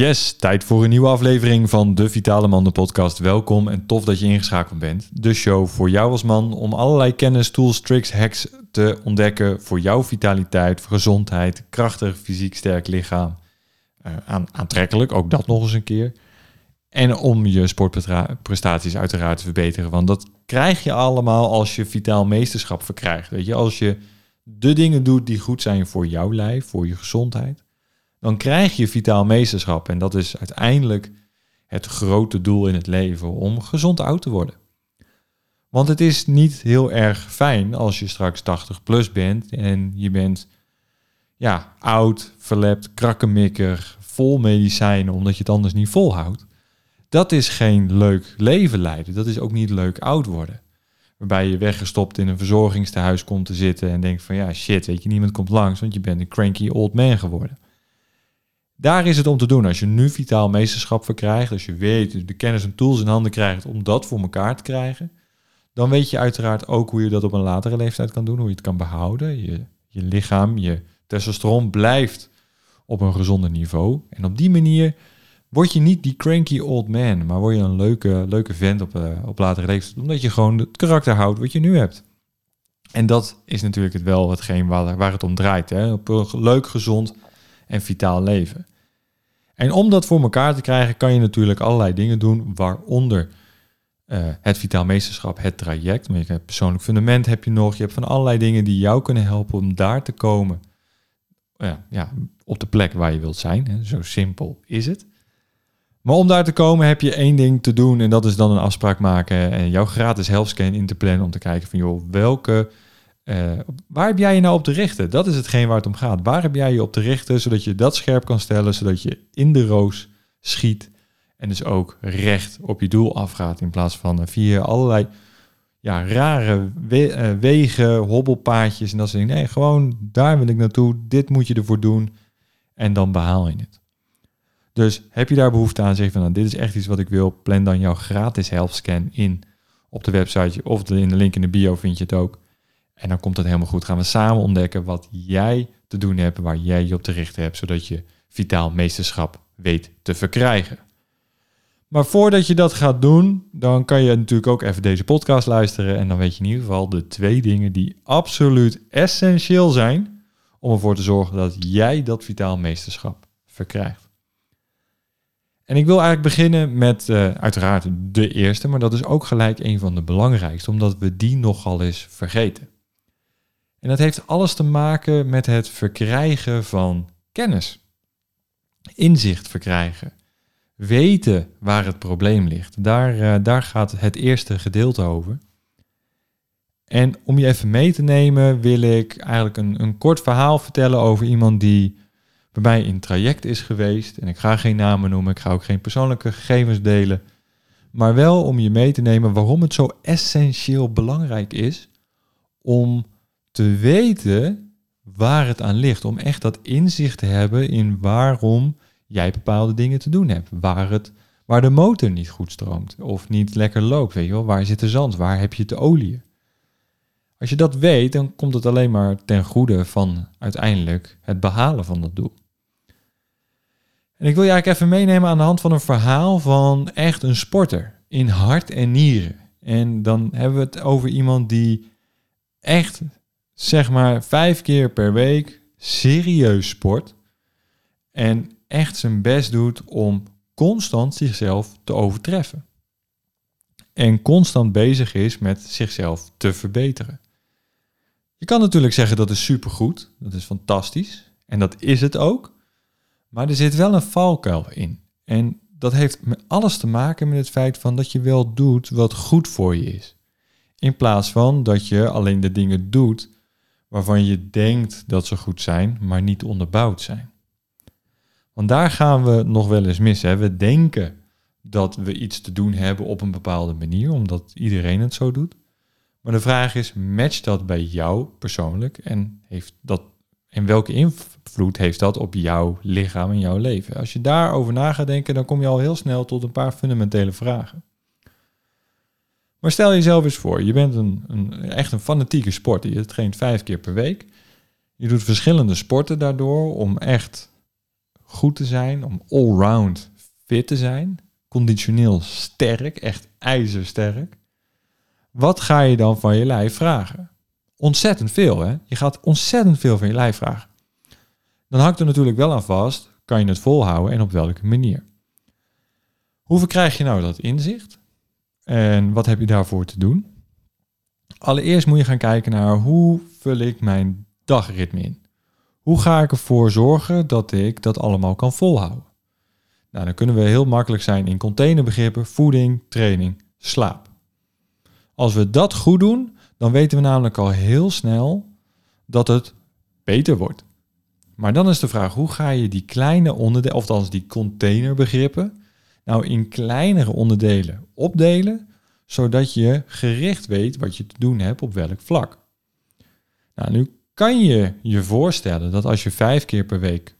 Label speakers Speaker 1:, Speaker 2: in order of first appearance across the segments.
Speaker 1: Yes, tijd voor een nieuwe aflevering van de Vitale Mannen podcast. Welkom en tof dat je ingeschakeld bent. De show voor jou als man om allerlei kennis, tools, tricks, hacks te ontdekken voor jouw vitaliteit, gezondheid, krachtig, fysiek sterk lichaam. Aan, aantrekkelijk, ook dat nog eens een keer. En om je sportprestaties uiteraard te verbeteren. Want dat krijg je allemaal als je vitaal meesterschap verkrijgt. Weet je, als je de dingen doet die goed zijn voor jouw lijf, voor je gezondheid dan krijg je vitaal meesterschap. En dat is uiteindelijk het grote doel in het leven om gezond oud te worden. Want het is niet heel erg fijn als je straks 80 plus bent en je bent ja, oud, verlept, krakkemikker, vol medicijnen omdat je het anders niet volhoudt. Dat is geen leuk leven leiden. Dat is ook niet leuk oud worden. Waarbij je weggestopt in een verzorgingstehuis komt te zitten en denkt van ja shit, weet je, niemand komt langs, want je bent een cranky old man geworden. Daar is het om te doen. Als je nu vitaal meesterschap verkrijgt, als je weet, de kennis en tools in handen krijgt om dat voor elkaar te krijgen, dan weet je uiteraard ook hoe je dat op een latere leeftijd kan doen, hoe je het kan behouden. Je, je lichaam, je testosteron blijft op een gezonder niveau. En op die manier word je niet die cranky old man, maar word je een leuke, leuke vent op, uh, op latere leeftijd, omdat je gewoon het karakter houdt wat je nu hebt. En dat is natuurlijk het wel hetgeen waar, waar het om draait. Hè? Op een leuk, gezond en vitaal leven. En om dat voor elkaar te krijgen, kan je natuurlijk allerlei dingen doen, waaronder uh, het vitaal meesterschap, het traject. Maar je persoonlijk fundament heb je nog. Je hebt van allerlei dingen die jou kunnen helpen om daar te komen. Uh, ja, op de plek waar je wilt zijn. Hè. Zo simpel is het. Maar om daar te komen heb je één ding te doen en dat is dan een afspraak maken en jouw gratis helpscan in te plannen om te kijken van joh, welke uh, waar heb jij je nou op te richten? Dat is hetgeen waar het om gaat. Waar heb jij je op te richten, zodat je dat scherp kan stellen, zodat je in de roos schiet en dus ook recht op je doel afgaat, in plaats van via allerlei ja, rare we uh, wegen, hobbelpaadjes en dat soort dingen. Nee, gewoon daar wil ik naartoe, dit moet je ervoor doen en dan behaal je het. Dus heb je daar behoefte aan, zeg van nou, dit is echt iets wat ik wil, plan dan jouw gratis helpscan in op de website of in de link in de bio vind je het ook. En dan komt het helemaal goed. Gaan we samen ontdekken wat jij te doen hebt, waar jij je op te richten hebt, zodat je vitaal meesterschap weet te verkrijgen. Maar voordat je dat gaat doen, dan kan je natuurlijk ook even deze podcast luisteren. En dan weet je in ieder geval de twee dingen die absoluut essentieel zijn om ervoor te zorgen dat jij dat vitaal meesterschap verkrijgt. En ik wil eigenlijk beginnen met uh, uiteraard de eerste, maar dat is ook gelijk een van de belangrijkste, omdat we die nogal eens vergeten. En dat heeft alles te maken met het verkrijgen van kennis. Inzicht verkrijgen. Weten waar het probleem ligt. Daar, uh, daar gaat het eerste gedeelte over. En om je even mee te nemen, wil ik eigenlijk een, een kort verhaal vertellen over iemand die bij mij in traject is geweest. En ik ga geen namen noemen, ik ga ook geen persoonlijke gegevens delen. Maar wel om je mee te nemen waarom het zo essentieel belangrijk is om te weten waar het aan ligt. Om echt dat inzicht te hebben in waarom jij bepaalde dingen te doen hebt. Waar, het, waar de motor niet goed stroomt of niet lekker loopt. Weet je wel? Waar zit de zand? Waar heb je te olie? Als je dat weet, dan komt het alleen maar ten goede van uiteindelijk het behalen van dat doel. En ik wil je eigenlijk even meenemen aan de hand van een verhaal van echt een sporter in hart en nieren. En dan hebben we het over iemand die echt zeg maar vijf keer per week serieus sport en echt zijn best doet om constant zichzelf te overtreffen. En constant bezig is met zichzelf te verbeteren. Je kan natuurlijk zeggen dat is supergoed, dat is fantastisch en dat is het ook. Maar er zit wel een valkuil in. En dat heeft met alles te maken met het feit van dat je wel doet wat goed voor je is. In plaats van dat je alleen de dingen doet waarvan je denkt dat ze goed zijn, maar niet onderbouwd zijn. Want daar gaan we nog wel eens mis. Hè? We denken dat we iets te doen hebben op een bepaalde manier, omdat iedereen het zo doet. Maar de vraag is, matcht dat bij jou persoonlijk en, heeft dat, en welke invloed heeft dat op jouw lichaam en jouw leven? Als je daarover na gaat denken, dan kom je al heel snel tot een paar fundamentele vragen. Maar stel jezelf eens voor, je bent een, een, echt een fanatieke sporter. Je traint vijf keer per week. Je doet verschillende sporten daardoor om echt goed te zijn, om allround fit te zijn, conditioneel sterk, echt ijzersterk. Wat ga je dan van je lijf vragen? Ontzettend veel, hè? Je gaat ontzettend veel van je lijf vragen. Dan hangt er natuurlijk wel aan vast, kan je het volhouden en op welke manier. Hoe verkrijg je nou dat inzicht? En wat heb je daarvoor te doen? Allereerst moet je gaan kijken naar hoe vul ik mijn dagritme in. Hoe ga ik ervoor zorgen dat ik dat allemaal kan volhouden? Nou, dan kunnen we heel makkelijk zijn in containerbegrippen, voeding, training, slaap. Als we dat goed doen, dan weten we namelijk al heel snel dat het beter wordt. Maar dan is de vraag, hoe ga je die kleine onderdelen, of althans die containerbegrippen, nou in kleinere onderdelen opdelen, zodat je gericht weet wat je te doen hebt op welk vlak. Nou, nu kan je je voorstellen dat als je vijf keer per week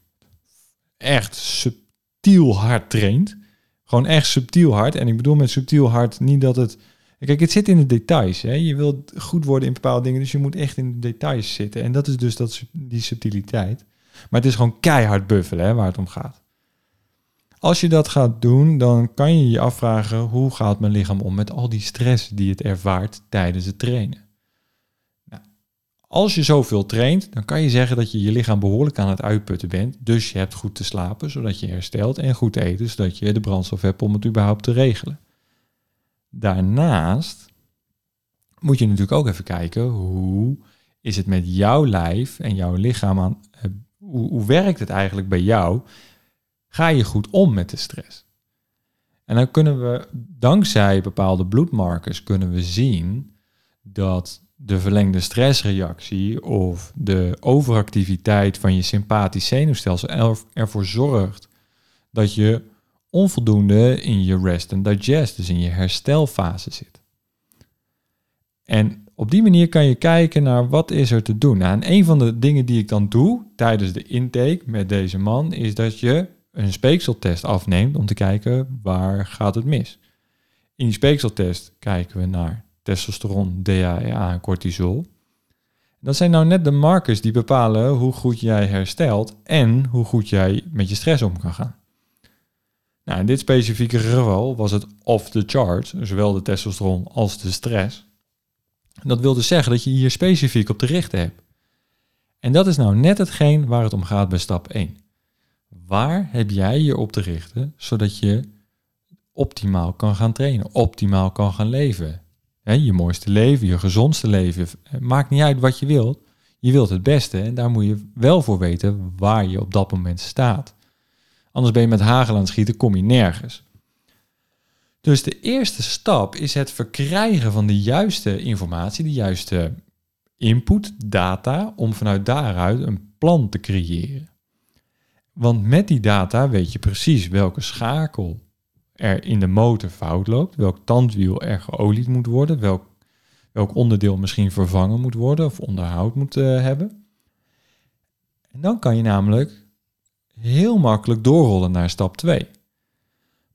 Speaker 1: echt subtiel hard traint, gewoon echt subtiel hard, en ik bedoel met subtiel hard niet dat het Kijk, het zit in de details. Hè? Je wilt goed worden in bepaalde dingen, dus je moet echt in de details zitten. En dat is dus dat, die subtiliteit. Maar het is gewoon keihard buffelen hè, waar het om gaat. Als je dat gaat doen, dan kan je je afvragen hoe gaat mijn lichaam om met al die stress die het ervaart tijdens het trainen. Nou, als je zoveel traint, dan kan je zeggen dat je je lichaam behoorlijk aan het uitputten bent. Dus je hebt goed te slapen, zodat je herstelt en goed eten, zodat je de brandstof hebt om het überhaupt te regelen. Daarnaast moet je natuurlijk ook even kijken hoe is het met jouw lijf en jouw lichaam aan. Eh, hoe, hoe werkt het eigenlijk bij jou? Ga je goed om met de stress? En dan kunnen we dankzij bepaalde bloedmarkers kunnen we zien dat de verlengde stressreactie of de overactiviteit van je sympathisch zenuwstelsel ervoor zorgt dat je onvoldoende in je rest and digest, dus in je herstelfase zit. En op die manier kan je kijken naar wat is er te doen. Nou, en een van de dingen die ik dan doe tijdens de intake met deze man is dat je een speekseltest afneemt om te kijken waar gaat het mis. In die speekseltest kijken we naar testosteron, DHEA en cortisol. Dat zijn nou net de markers die bepalen hoe goed jij herstelt en hoe goed jij met je stress om kan gaan. Nou, in dit specifieke geval was het off the chart, zowel de testosteron als de stress. Dat wil dus zeggen dat je hier specifiek op te richten hebt. En dat is nou net hetgeen waar het om gaat bij stap 1. Waar heb jij je op te richten zodat je optimaal kan gaan trainen, optimaal kan gaan leven? je mooiste leven, je gezondste leven. Maakt niet uit wat je wilt. Je wilt het beste en daar moet je wel voor weten waar je op dat moment staat. Anders ben je met hagel aan het schieten, kom je nergens. Dus de eerste stap is het verkrijgen van de juiste informatie, de juiste input, data, om vanuit daaruit een plan te creëren. Want met die data weet je precies welke schakel er in de motor fout loopt, welk tandwiel er geolied moet worden, welk, welk onderdeel misschien vervangen moet worden of onderhoud moet uh, hebben. En dan kan je namelijk heel makkelijk doorrollen naar stap 2.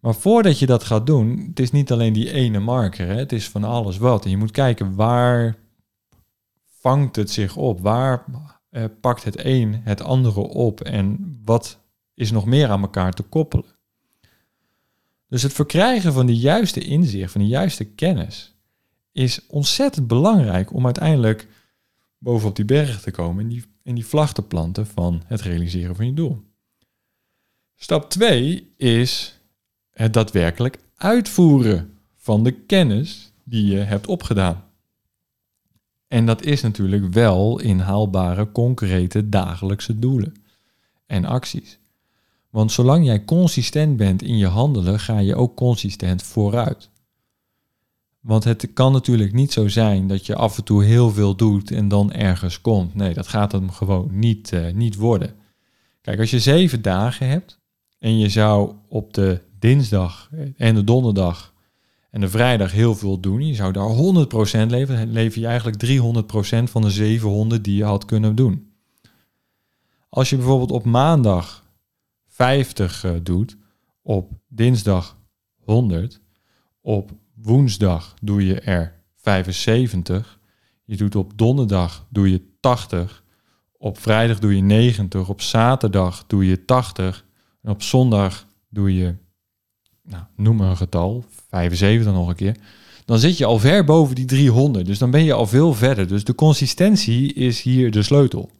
Speaker 1: Maar voordat je dat gaat doen, het is niet alleen die ene marker, hè, het is van alles wat. En je moet kijken waar vangt het zich op, waar eh, pakt het een het andere op en wat is nog meer aan elkaar te koppelen. Dus het verkrijgen van de juiste inzicht, van de juiste kennis, is ontzettend belangrijk om uiteindelijk bovenop die berg te komen en die, en die vlag te planten van het realiseren van je doel. Stap 2 is het daadwerkelijk uitvoeren van de kennis die je hebt opgedaan. En dat is natuurlijk wel inhaalbare, concrete dagelijkse doelen en acties. Want zolang jij consistent bent in je handelen, ga je ook consistent vooruit. Want het kan natuurlijk niet zo zijn dat je af en toe heel veel doet en dan ergens komt. Nee, dat gaat hem gewoon niet, uh, niet worden. Kijk, als je zeven dagen hebt, en je zou op de dinsdag en de donderdag en de vrijdag heel veel doen, je zou daar 100% leveren, lever je eigenlijk 300% van de 700 die je had kunnen doen. Als je bijvoorbeeld op maandag 50 uh, eh, doet, op dinsdag 100, op woensdag doe je er 75, je doet op donderdag doe je 80, op vrijdag doe je 90, op zaterdag doe je 80, En op zondag doe je, nou, noem een getal, 75 nog een keer. Dan zit je al ver boven die 300. Dus dan ben je al veel verder. Dus de consistentie is hier de sleutel.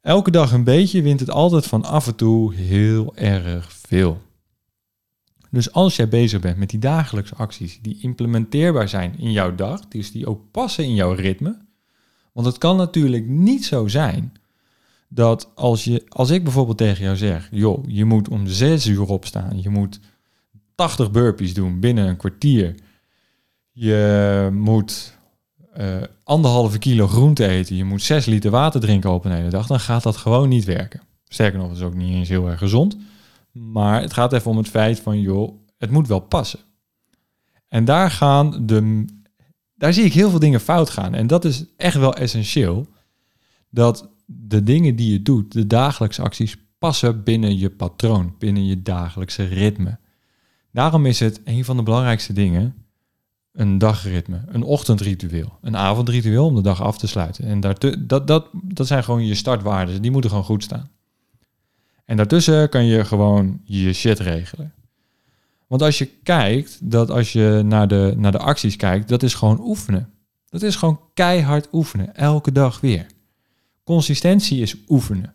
Speaker 1: Elke dag een beetje wint het altijd van af en toe heel erg veel. Dus als jij bezig bent met die dagelijkse acties die implementeerbaar zijn in jouw dag, dus die ook passen in jouw ritme. Want het kan natuurlijk niet zo zijn dat als, je, als ik bijvoorbeeld tegen jou zeg, joh, je moet om zes uur opstaan, je moet 80 burpees doen binnen een kwartier, je moet uh, anderhalve kilo groente eten, je moet 6 liter water drinken op een hele dag, dan gaat dat gewoon niet werken. Sterker nog, het is ook niet eens heel erg gezond. Maar het gaat even om het feit van, joh, het moet wel passen. En daar gaan de, daar zie ik heel veel dingen fout gaan. En dat is echt wel essentieel. Dat de dingen die je doet, de dagelijkse acties, passen binnen je patroon, binnen je dagelijkse ritme. Daarom is het een van de belangrijkste dingen een dagritme, een ochtendritueel, een avondritueel om de dag af te sluiten. En daartu, dat, dat, dat zijn gewoon je startwaarden, die moeten gewoon goed staan. En daartussen kan je gewoon je shit regelen. Want als je kijkt, dat als je naar de, naar de acties kijkt, dat is gewoon oefenen. Dat is gewoon keihard oefenen, elke dag weer. Consistentie is oefenen.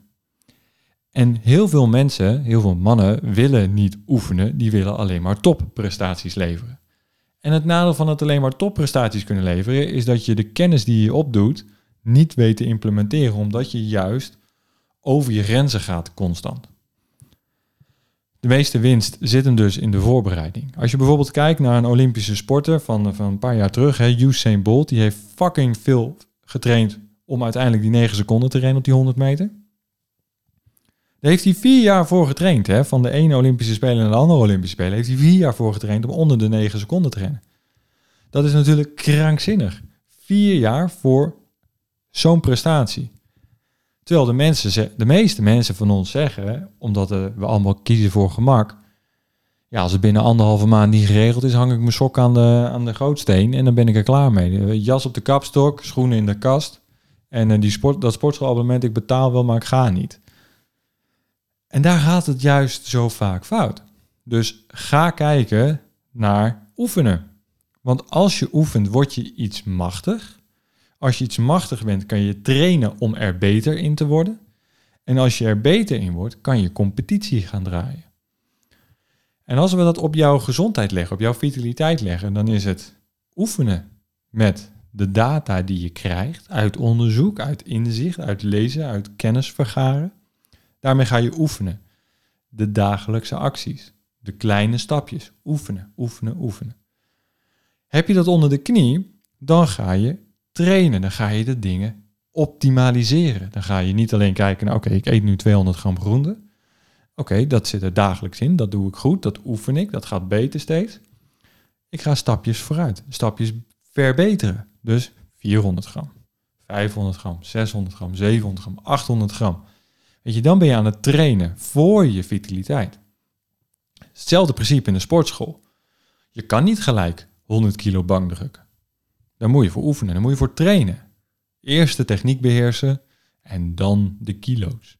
Speaker 1: En heel veel mensen, heel veel mannen willen niet oefenen, die willen alleen maar topprestaties leveren. En het nadeel van het alleen maar topprestaties kunnen leveren is dat je de kennis die je opdoet niet weet te implementeren, omdat je juist over je grenzen gaat constant. De meeste winst zit hem dus in de voorbereiding. Als je bijvoorbeeld kijkt naar een Olympische sporter van, van een paar jaar terug, hè, Usain Bolt, die heeft fucking veel getraind om uiteindelijk die 9 seconden te rennen op die 100 meter. Daar heeft hij vier jaar voor getraind. Hè? Van de ene Olympische Spelen naar de andere Olympische Spelen heeft hij vier jaar voor getraind om onder de 9 seconden te rennen. Dat is natuurlijk krankzinnig. Vier jaar voor zo'n prestatie. Terwijl de, mensen, de meeste mensen van ons zeggen, omdat we allemaal kiezen voor gemak. Ja, als het binnen anderhalve maand niet geregeld is, hang ik mijn sok aan de, aan de gootsteen en dan ben ik er klaar mee. Jas op de kapstok, schoenen in de kast. En uh, die sport, dat sportschoolabonnement, ik betaal wel, maar ik ga niet. En daar gaat het juist zo vaak fout. Dus ga kijken naar oefenen. Want als je oefent, word je iets machtig. Als je iets machtig bent, kan je trainen om er beter in te worden. En als je er beter in wordt, kan je competitie gaan draaien. En als we dat op jouw gezondheid leggen, op jouw vitaliteit leggen, dan is het oefenen met de data die je krijgt uit onderzoek, uit inzicht, uit lezen, uit kennis vergaren. Daarmee ga je oefenen. De dagelijkse acties, de kleine stapjes. Oefenen, oefenen, oefenen. Heb je dat onder de knie, dan ga je trainen. Dan ga je de dingen optimaliseren. Dan ga je niet alleen kijken oké, ik eet nu 200 gram groente. Oké, dat zit er dagelijks in, dat doe ik goed, dat oefen ik, dat gaat beter steeds. Ik ga stapjes vooruit, stapjes verbeteren. Dus 400 gram, 500 gram, 600 gram, 700 gram, 800 gram. Je, dan ben je aan het trainen voor je vitaliteit. Hetzelfde principe in de sportschool. Je kan niet gelijk 100 kilo bank drukken. Daar moet je voor oefenen, daar moet je voor trainen. Eerst de techniek beheersen en dan de kilo's.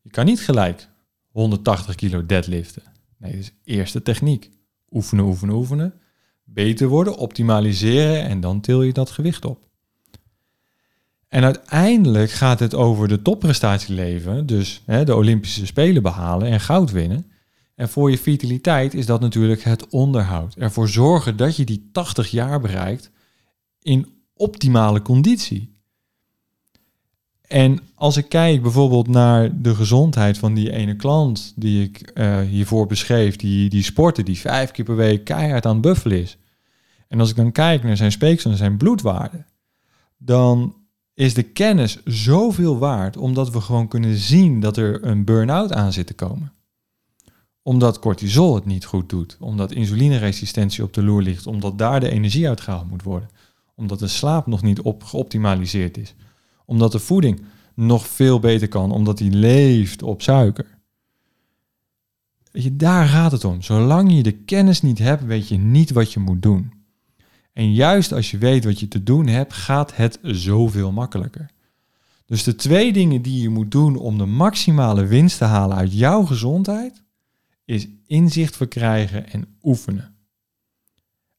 Speaker 1: Je kan niet gelijk 180 kilo deadliften. Nee, dus eerst de techniek. Oefenen, oefenen, oefenen. Beter worden, optimaliseren en dan til je dat gewicht op. En uiteindelijk gaat het over de topprestatie leven, dus hè, de Olympische Spelen behalen en goud winnen. En voor je vitaliteit is dat natuurlijk het onderhoud. Ervoor zorgen dat je die 80 jaar bereikt in optimale conditie. En als ik kijk bijvoorbeeld naar de gezondheid van die ene klant die ik uh, hiervoor beschreef, die, die sporten, die vijf keer per week keihard aan het buffelen is. En als ik dan kijk naar zijn speeksel en zijn bloedwaarde, dan is de kennis zoveel waard omdat we gewoon kunnen zien dat er een burn-out aan zit te komen. Omdat cortisol het niet goed doet, omdat insulineresistentie op de loer ligt, omdat daar de energie uitgehaald moet worden, omdat de slaap nog niet op geoptimaliseerd is, omdat de voeding nog veel beter kan, omdat die leeft op suiker. Je, daar gaat het om. Zolang je de kennis niet hebt, weet je niet wat je moet doen. En juist als je weet wat je te doen hebt, gaat het zoveel makkelijker. Dus de twee dingen die je moet doen om de maximale winst te halen uit jouw gezondheid, is inzicht verkrijgen en oefenen.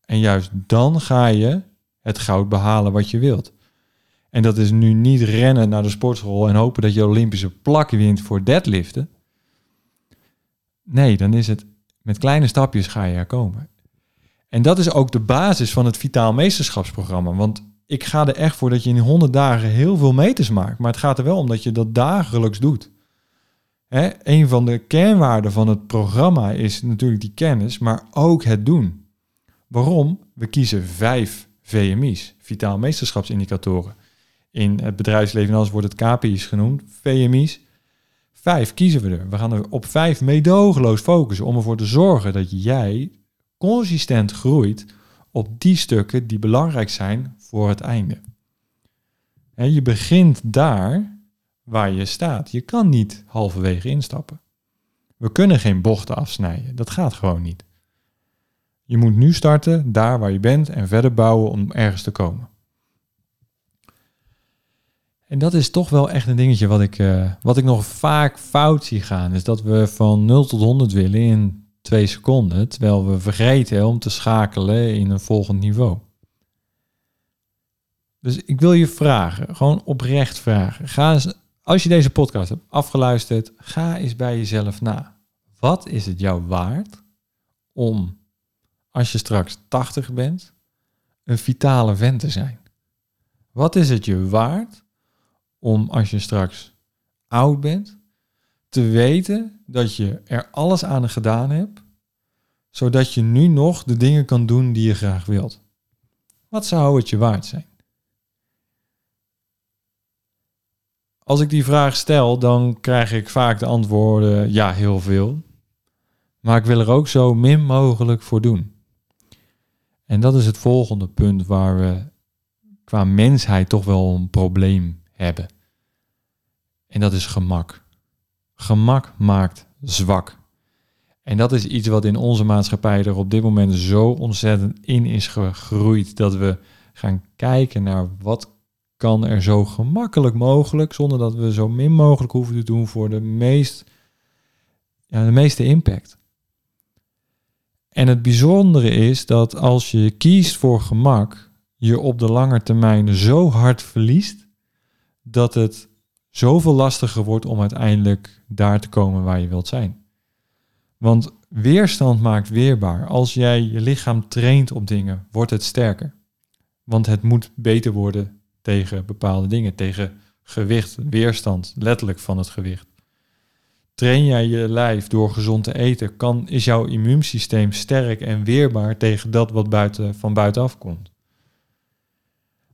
Speaker 1: En juist dan ga je het goud behalen wat je wilt. En dat is nu niet rennen naar de sportschool en hopen dat je Olympische plak wint voor deadliften. Nee, dan is het met kleine stapjes ga je er komen. En dat is ook de basis van het Vitaal Meesterschapsprogramma. Want ik ga er echt voor dat je in 100 dagen heel veel meters maakt. Maar het gaat er wel om dat je dat dagelijks doet. Hè? Een van de kernwaarden van het programma is natuurlijk die kennis, maar ook het doen. Waarom? We kiezen vijf VMI's, Vitaal Meesterschapsindicatoren. In het bedrijfsleven als wordt het KPI's genoemd, VMI's. Vijf kiezen we er. We gaan er op vijf meedogenloos focussen om ervoor te zorgen dat jij consistent groeit op die stukken die belangrijk zijn voor het einde. En je begint daar waar je staat. Je kan niet halverwege instappen. We kunnen geen bochten afsnijden. Dat gaat gewoon niet. Je moet nu starten daar waar je bent en verder bouwen om ergens te komen. En dat is toch wel echt een dingetje wat ik, uh, wat ik nog vaak fout zie gaan. Is dat we van 0 tot 100 willen in twee seconden. Terwijl we vergeten om te schakelen in een volgend niveau. Dus ik wil je vragen, gewoon oprecht vragen. Ga eens, als je deze podcast hebt afgeluisterd, ga eens bij jezelf na. Wat is het jou waard om, als je straks 80 bent, een vitale vent te zijn? Wat is het je waard om, als je straks oud bent, te weten dat je er alles aan gedaan hebt, zodat je nu nog de dingen kan doen die je graag wilt? Wat zou het je waard zijn? Als ik die vraag stel, dan krijg ik vaak de antwoorden ja, heel veel. Maar ik wil er ook zo min mogelijk voor doen. En dat is het volgende punt waar we qua mensheid toch wel een probleem hebben. En dat is gemak. Gemak maakt zwak. En dat is iets wat in onze maatschappij er op dit moment zo ontzettend in is gegroeid dat we gaan kijken naar wat kan er zo gemakkelijk mogelijk, zonder dat we zo min mogelijk hoeven te doen voor de, meest, ja, de meeste impact. En het bijzondere is dat als je kiest voor gemak, je op de lange termijn zo hard verliest dat het zoveel lastiger wordt om uiteindelijk daar te komen waar je wilt zijn. Want weerstand maakt weerbaar. Als jij je lichaam traint op dingen, wordt het sterker. Want het moet beter worden tegen bepaalde dingen, tegen gewicht, weerstand, letterlijk van het gewicht. Train jij je lijf door gezond te eten, kan, is jouw immuunsysteem sterk en weerbaar tegen dat wat buiten, van buitenaf komt.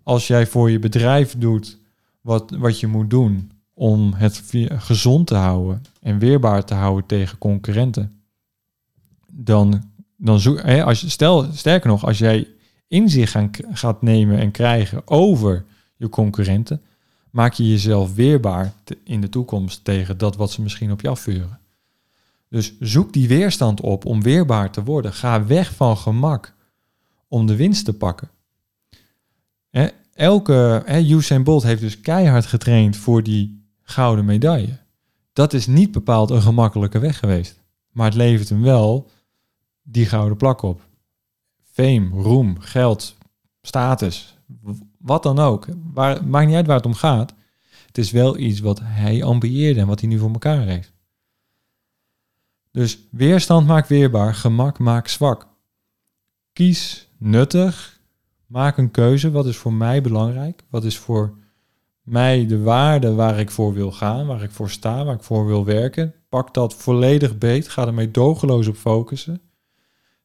Speaker 1: Als jij voor je bedrijf doet wat, wat je moet doen om het gezond te houden en weerbaar te houden tegen concurrenten, dan, dan zoek, hè, als je, stel, sterker nog, als jij inzicht gaan, gaat nemen en krijgen over je concurrenten, maak je jezelf weerbaar in de toekomst tegen dat wat ze misschien op je afvuren. Dus zoek die weerstand op om weerbaar te worden. Ga weg van gemak om de winst te pakken. Elke he, Usain Bolt heeft dus keihard getraind voor die gouden medaille. Dat is niet bepaald een gemakkelijke weg geweest. Maar het levert hem wel die gouden plak op. Fame, roem, geld, status, wat dan ook. Waar, maakt niet uit waar het om gaat. Het is wel iets wat hij ambieerde en wat hij nu voor elkaar heeft. Dus weerstand maakt weerbaar, gemak maakt zwak. Kies nuttig, maak een keuze. Wat is voor mij belangrijk? Wat is voor mij de waarde waar ik voor wil gaan, waar ik voor sta, waar ik voor wil werken? Pak dat volledig beet, ga ermee dogeloos op focussen.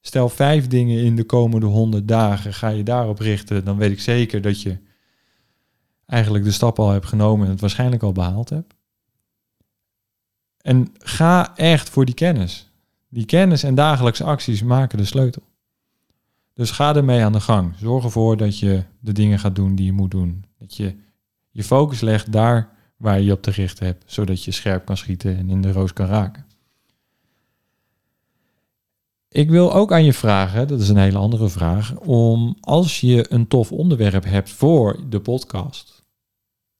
Speaker 1: Stel vijf dingen in de komende honderd dagen, ga je daarop richten, dan weet ik zeker dat je eigenlijk de stap al hebt genomen en het waarschijnlijk al behaald hebt. En ga echt voor die kennis. Die kennis en dagelijkse acties maken de sleutel. Dus ga ermee aan de gang. Zorg ervoor dat je de dingen gaat doen die je moet doen. Dat je je focus legt daar waar je je op te richten hebt, zodat je scherp kan schieten en in de roos kan raken. Ik wil ook aan je vragen, dat is een hele andere vraag, om als je een tof onderwerp hebt voor de podcast,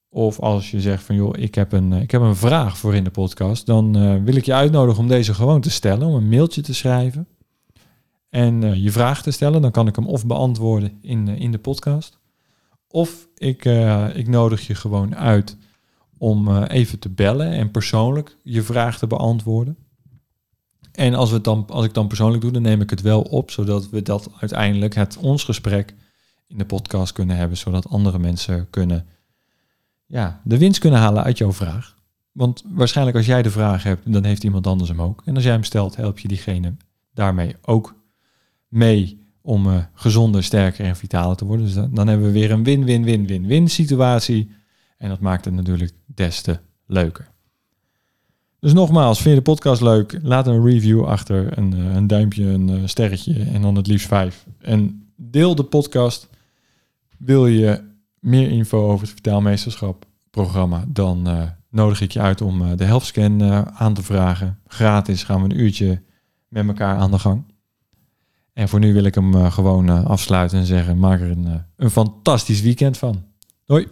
Speaker 1: Of als je zegt van joh, ik heb een, ik heb een vraag voor in de podcast, dan uh, wil ik je uitnodigen om deze gewoon te stellen, om een mailtje te schrijven en uh, je vraag te stellen. Dan kan ik hem of beantwoorden in, uh, in de podcast. Of ik, ik nodig je gewoon uit om even te bellen en persoonlijk je vraag te beantwoorden. En als, we dan, als ik dan persoonlijk doe, dan neem ik het wel op, zodat we dat uiteindelijk, het ons gesprek, in de podcast kunnen hebben, zodat andere mensen kunnen, ja, de winst kunnen halen uit jouw vraag. Want waarschijnlijk als jij de vraag hebt, dan heeft iemand anders hem ook. En als jij hem stelt, help je diegene daarmee ook mee om uh, gezonder, sterker en vitaler te worden. Dus dan, hebben we weer een win-win-win-win-win situatie. En dat maakt het natuurlijk des te leuker. Dus nogmaals, vind je de podcast leuk? Laat een review achter, een, eh, een duimpje, een eh, sterretje en dan het liefst vijf. En deel de podcast. Wil je meer info over het Vertaalmeesterschap programma, dan nodig ik je uit om de helftscan uh, aan te vragen. Gratis gaan we een uurtje met elkaar aan de gang. En voor nu wil ik hem gewoon afsluiten en zeggen, maak er een, een fantastisch weekend van. Hoi!